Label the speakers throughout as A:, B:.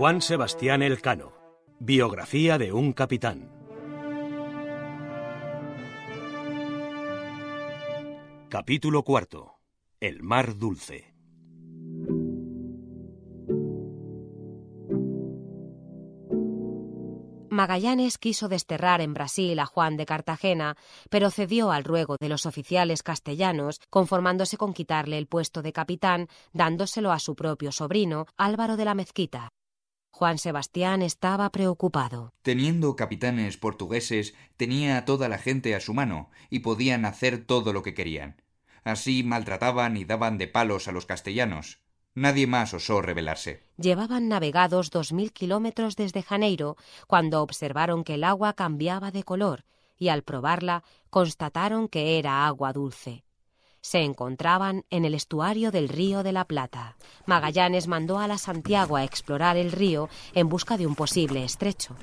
A: Juan Sebastián Elcano. Biografía de un capitán. Capítulo cuarto. El mar dulce.
B: Magallanes quiso desterrar en Brasil a Juan de Cartagena, pero cedió al ruego de los oficiales castellanos, conformándose con quitarle el puesto de capitán, dándoselo a su propio sobrino, Álvaro de la Mezquita. Juan Sebastián estaba preocupado.
C: Teniendo capitanes portugueses, tenía a toda la gente a su mano, y podían hacer todo lo que querían. Así maltrataban y daban de palos a los castellanos. Nadie más osó rebelarse.
B: Llevaban navegados dos mil kilómetros desde Janeiro cuando observaron que el agua cambiaba de color y al probarla constataron que era agua dulce. Se encontraban en el estuario del río de la Plata. Magallanes mandó a la Santiago a explorar el río en busca de un posible estrecho.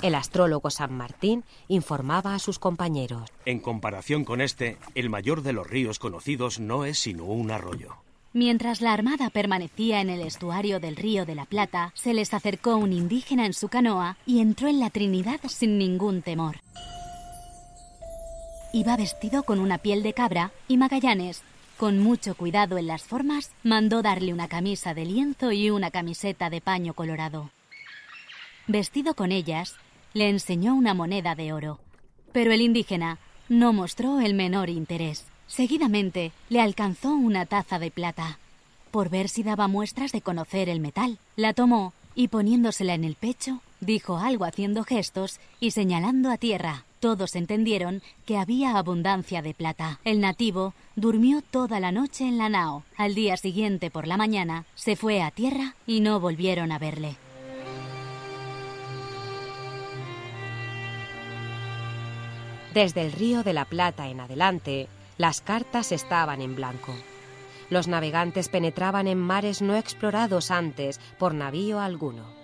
B: El astrólogo San Martín informaba a sus compañeros.
A: En comparación con este, el mayor de los ríos conocidos no es sino un arroyo.
D: Mientras la armada permanecía en el estuario del río de la Plata, se les acercó un indígena en su canoa y entró en la Trinidad sin ningún temor. Iba vestido con una piel de cabra y Magallanes, con mucho cuidado en las formas, mandó darle una camisa de lienzo y una camiseta de paño colorado. Vestido con ellas, le enseñó una moneda de oro, pero el indígena no mostró el menor interés. Seguidamente le alcanzó una taza de plata. Por ver si daba muestras de conocer el metal, la tomó y poniéndosela en el pecho, dijo algo haciendo gestos y señalando a tierra. Todos entendieron que había abundancia de plata. El nativo durmió toda la noche en la nao. Al día siguiente por la mañana se fue a tierra y no volvieron a verle.
B: Desde el río de la Plata en adelante, las cartas estaban en blanco. Los navegantes penetraban en mares no explorados antes por navío alguno.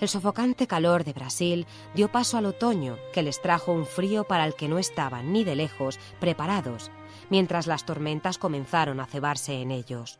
B: El sofocante calor de Brasil dio paso al otoño, que les trajo un frío para el que no estaban ni de lejos preparados, mientras las tormentas comenzaron a cebarse en ellos.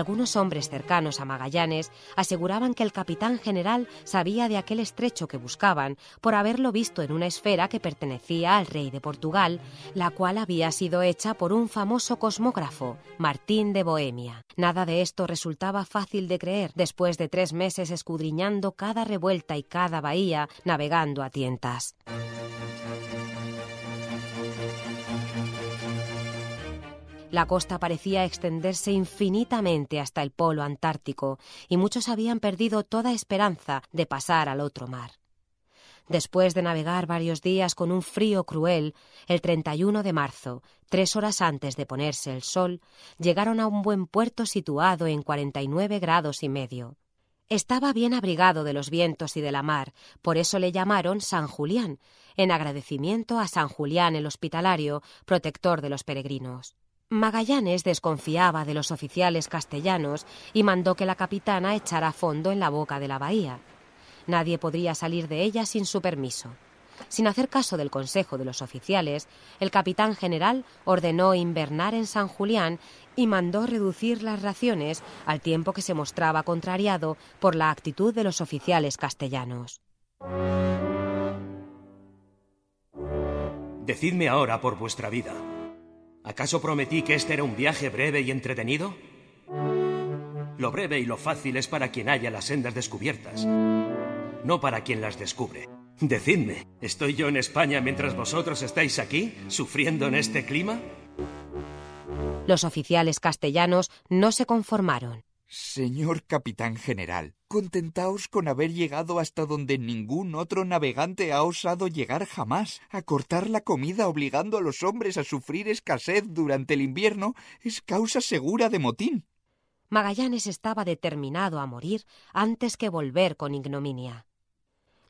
B: Algunos hombres cercanos a Magallanes aseguraban que el capitán general sabía de aquel estrecho que buscaban por haberlo visto en una esfera que pertenecía al rey de Portugal, la cual había sido hecha por un famoso cosmógrafo, Martín de Bohemia. Nada de esto resultaba fácil de creer después de tres meses escudriñando cada revuelta y cada bahía, navegando a tientas. La costa parecía extenderse infinitamente hasta el polo antártico, y muchos habían perdido toda esperanza de pasar al otro mar. Después de navegar varios días con un frío cruel, el 31 de marzo, tres horas antes de ponerse el sol, llegaron a un buen puerto situado en 49 grados y medio. Estaba bien abrigado de los vientos y de la mar, por eso le llamaron San Julián, en agradecimiento a San Julián el Hospitalario, protector de los peregrinos. Magallanes desconfiaba de los oficiales castellanos y mandó que la capitana echara fondo en la boca de la bahía. Nadie podría salir de ella sin su permiso. Sin hacer caso del consejo de los oficiales, el capitán general ordenó invernar en San Julián y mandó reducir las raciones al tiempo que se mostraba contrariado por la actitud de los oficiales castellanos.
A: Decidme ahora por vuestra vida. ¿Acaso prometí que este era un viaje breve y entretenido? Lo breve y lo fácil es para quien haya las sendas descubiertas, no para quien las descubre. Decidme, ¿estoy yo en España mientras vosotros estáis aquí, sufriendo en este clima?
B: Los oficiales castellanos no se conformaron.
C: Señor capitán general, contentaos con haber llegado hasta donde ningún otro navegante ha osado llegar jamás. A cortar la comida obligando a los hombres a sufrir escasez durante el invierno es causa segura de motín.
B: Magallanes estaba determinado a morir antes que volver con ignominia.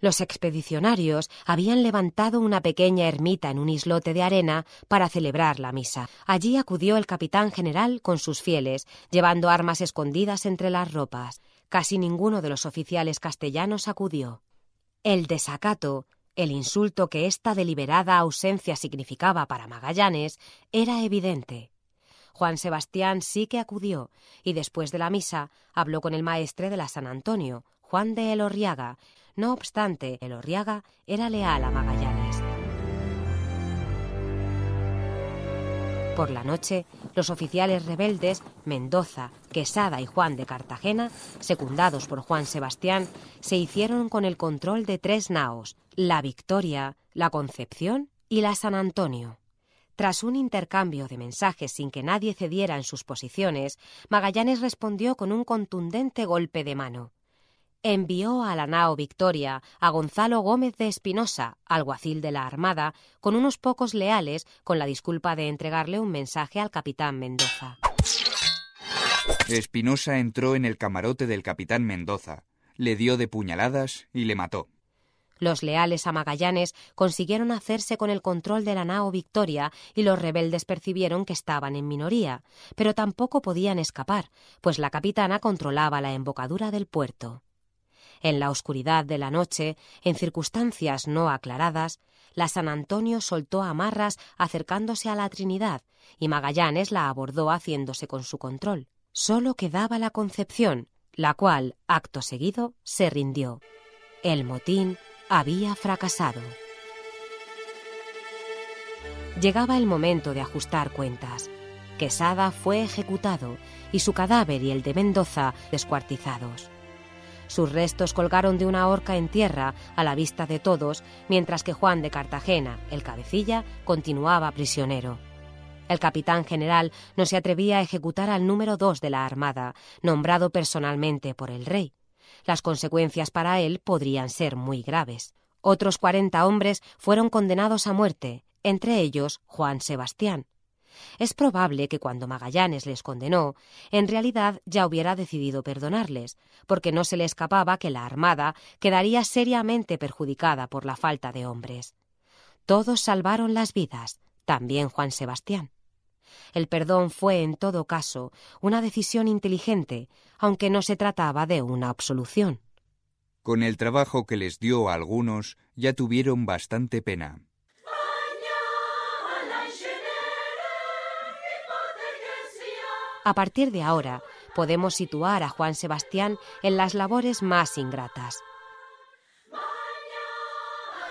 B: Los expedicionarios habían levantado una pequeña ermita en un islote de arena para celebrar la misa. Allí acudió el capitán general con sus fieles, llevando armas escondidas entre las ropas. Casi ninguno de los oficiales castellanos acudió. El desacato, el insulto que esta deliberada ausencia significaba para Magallanes, era evidente. Juan Sebastián sí que acudió y después de la misa habló con el maestre de la San Antonio, Juan de Elorriaga. No obstante, Elorriaga era leal a Magallanes. Por la noche, los oficiales rebeldes Mendoza, Quesada y Juan de Cartagena, secundados por Juan Sebastián, se hicieron con el control de tres naos, la Victoria, la Concepción y la San Antonio. Tras un intercambio de mensajes sin que nadie cediera en sus posiciones, Magallanes respondió con un contundente golpe de mano. Envió a la nao Victoria a Gonzalo Gómez de Espinosa, alguacil de la Armada, con unos pocos leales, con la disculpa de entregarle un mensaje al capitán Mendoza.
C: Espinosa entró en el camarote del capitán Mendoza, le dio de puñaladas y le mató.
B: Los leales a Magallanes consiguieron hacerse con el control de la nao Victoria y los rebeldes percibieron que estaban en minoría, pero tampoco podían escapar, pues la capitana controlaba la embocadura del puerto. En la oscuridad de la noche, en circunstancias no aclaradas, la San Antonio soltó amarras acercándose a la Trinidad y Magallanes la abordó haciéndose con su control. Solo quedaba la Concepción, la cual, acto seguido, se rindió. El motín había fracasado. Llegaba el momento de ajustar cuentas. Quesada fue ejecutado y su cadáver y el de Mendoza descuartizados. Sus restos colgaron de una horca en tierra a la vista de todos, mientras que Juan de Cartagena, el cabecilla, continuaba prisionero. El capitán general no se atrevía a ejecutar al número dos de la Armada, nombrado personalmente por el rey. Las consecuencias para él podrían ser muy graves. Otros cuarenta hombres fueron condenados a muerte, entre ellos Juan Sebastián. Es probable que cuando Magallanes les condenó, en realidad ya hubiera decidido perdonarles, porque no se le escapaba que la Armada quedaría seriamente perjudicada por la falta de hombres. Todos salvaron las vidas, también Juan Sebastián. El perdón fue, en todo caso, una decisión inteligente, aunque no se trataba de una absolución.
C: Con el trabajo que les dio a algunos, ya tuvieron bastante pena.
B: A partir de ahora, podemos situar a Juan Sebastián en las labores más ingratas.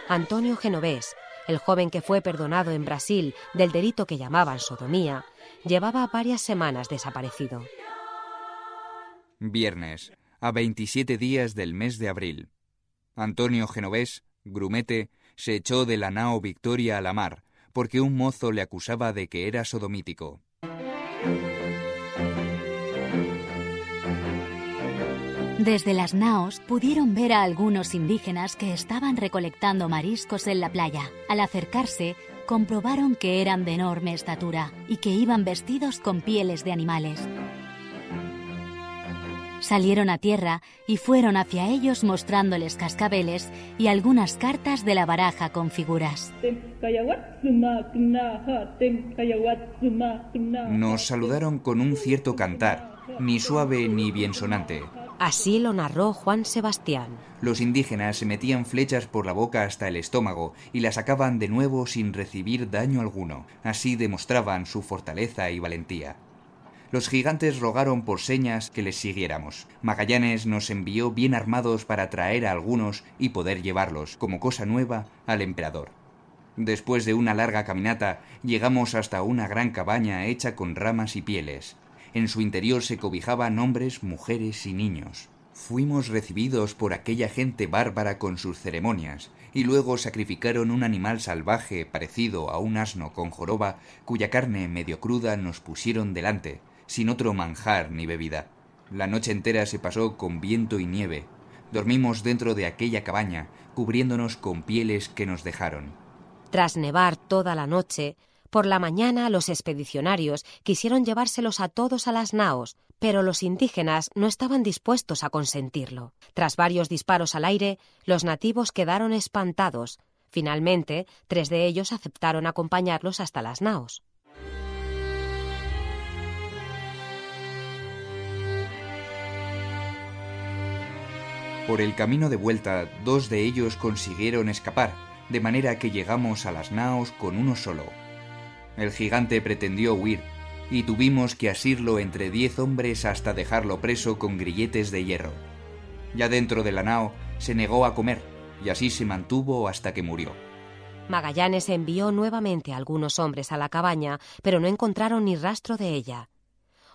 B: Antonio Genovés, el joven que fue perdonado en Brasil del delito que llamaban sodomía, llevaba varias semanas desaparecido.
C: Viernes, a 27 días del mes de abril. Antonio Genovés, grumete, se echó de la nao Victoria a la mar, porque un mozo le acusaba de que era sodomítico.
D: Desde las naos pudieron ver a algunos indígenas que estaban recolectando mariscos en la playa. Al acercarse, comprobaron que eran de enorme estatura y que iban vestidos con pieles de animales. Salieron a tierra y fueron hacia ellos mostrándoles cascabeles y algunas cartas de la baraja con figuras.
C: Nos saludaron con un cierto cantar, ni suave ni bien sonante.
B: Así lo narró Juan Sebastián.
C: Los indígenas se metían flechas por la boca hasta el estómago y las sacaban de nuevo sin recibir daño alguno. Así demostraban su fortaleza y valentía. Los gigantes rogaron por señas que les siguiéramos. Magallanes nos envió bien armados para traer a algunos y poder llevarlos, como cosa nueva, al emperador. Después de una larga caminata, llegamos hasta una gran cabaña hecha con ramas y pieles. En su interior se cobijaban hombres, mujeres y niños. Fuimos recibidos por aquella gente bárbara con sus ceremonias, y luego sacrificaron un animal salvaje parecido a un asno con joroba, cuya carne medio cruda nos pusieron delante, sin otro manjar ni bebida. La noche entera se pasó con viento y nieve. Dormimos dentro de aquella cabaña, cubriéndonos con pieles que nos dejaron.
B: Tras nevar toda la noche, por la mañana los expedicionarios quisieron llevárselos a todos a las naos, pero los indígenas no estaban dispuestos a consentirlo. Tras varios disparos al aire, los nativos quedaron espantados. Finalmente, tres de ellos aceptaron acompañarlos hasta las naos.
C: Por el camino de vuelta, dos de ellos consiguieron escapar, de manera que llegamos a las naos con uno solo. El gigante pretendió huir, y tuvimos que asirlo entre diez hombres hasta dejarlo preso con grilletes de hierro. Ya dentro de la nao se negó a comer y así se mantuvo hasta que murió.
B: Magallanes envió nuevamente a algunos hombres a la cabaña, pero no encontraron ni rastro de ella.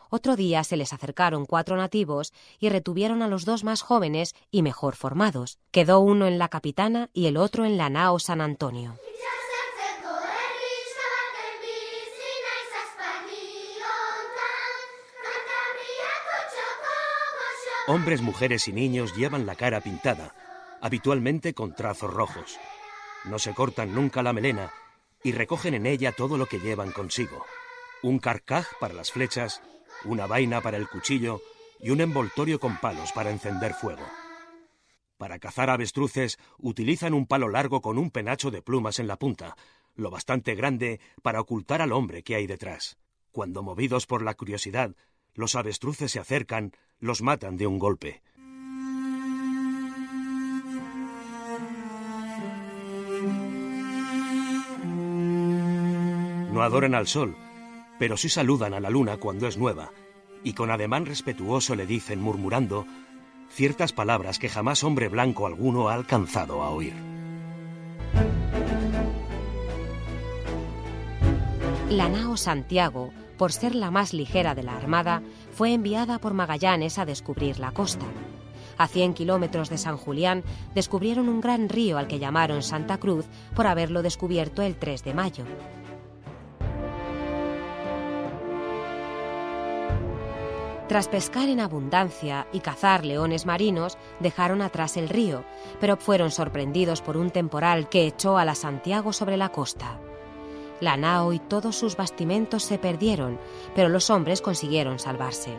B: Otro día se les acercaron cuatro nativos y retuvieron a los dos más jóvenes y mejor formados. Quedó uno en la capitana y el otro en la nao San Antonio.
A: Hombres, mujeres y niños llevan la cara pintada, habitualmente con trazos rojos. No se cortan nunca la melena y recogen en ella todo lo que llevan consigo. Un carcaj para las flechas, una vaina para el cuchillo y un envoltorio con palos para encender fuego. Para cazar avestruces utilizan un palo largo con un penacho de plumas en la punta, lo bastante grande para ocultar al hombre que hay detrás. Cuando movidos por la curiosidad, los avestruces se acercan, los matan de un golpe. No adoran al sol, pero sí saludan a la luna cuando es nueva, y con ademán respetuoso le dicen, murmurando, ciertas palabras que jamás hombre blanco alguno ha alcanzado a oír.
B: La nao Santiago por ser la más ligera de la Armada, fue enviada por Magallanes a descubrir la costa. A 100 kilómetros de San Julián descubrieron un gran río al que llamaron Santa Cruz por haberlo descubierto el 3 de mayo. Tras pescar en abundancia y cazar leones marinos, dejaron atrás el río, pero fueron sorprendidos por un temporal que echó a la Santiago sobre la costa. La nao y todos sus bastimentos se perdieron, pero los hombres consiguieron salvarse.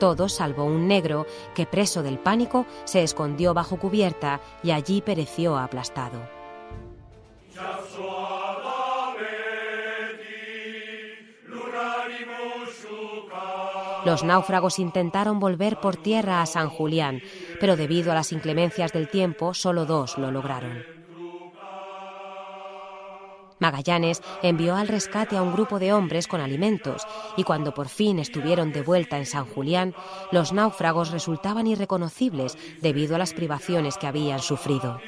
B: Todos salvo un negro que, preso del pánico, se escondió bajo cubierta y allí pereció aplastado. Los náufragos intentaron volver por tierra a San Julián, pero debido a las inclemencias del tiempo, solo dos lo lograron. Magallanes envió al rescate a un grupo de hombres con alimentos y cuando por fin estuvieron de vuelta en San Julián, los náufragos resultaban irreconocibles debido a las privaciones que habían sufrido.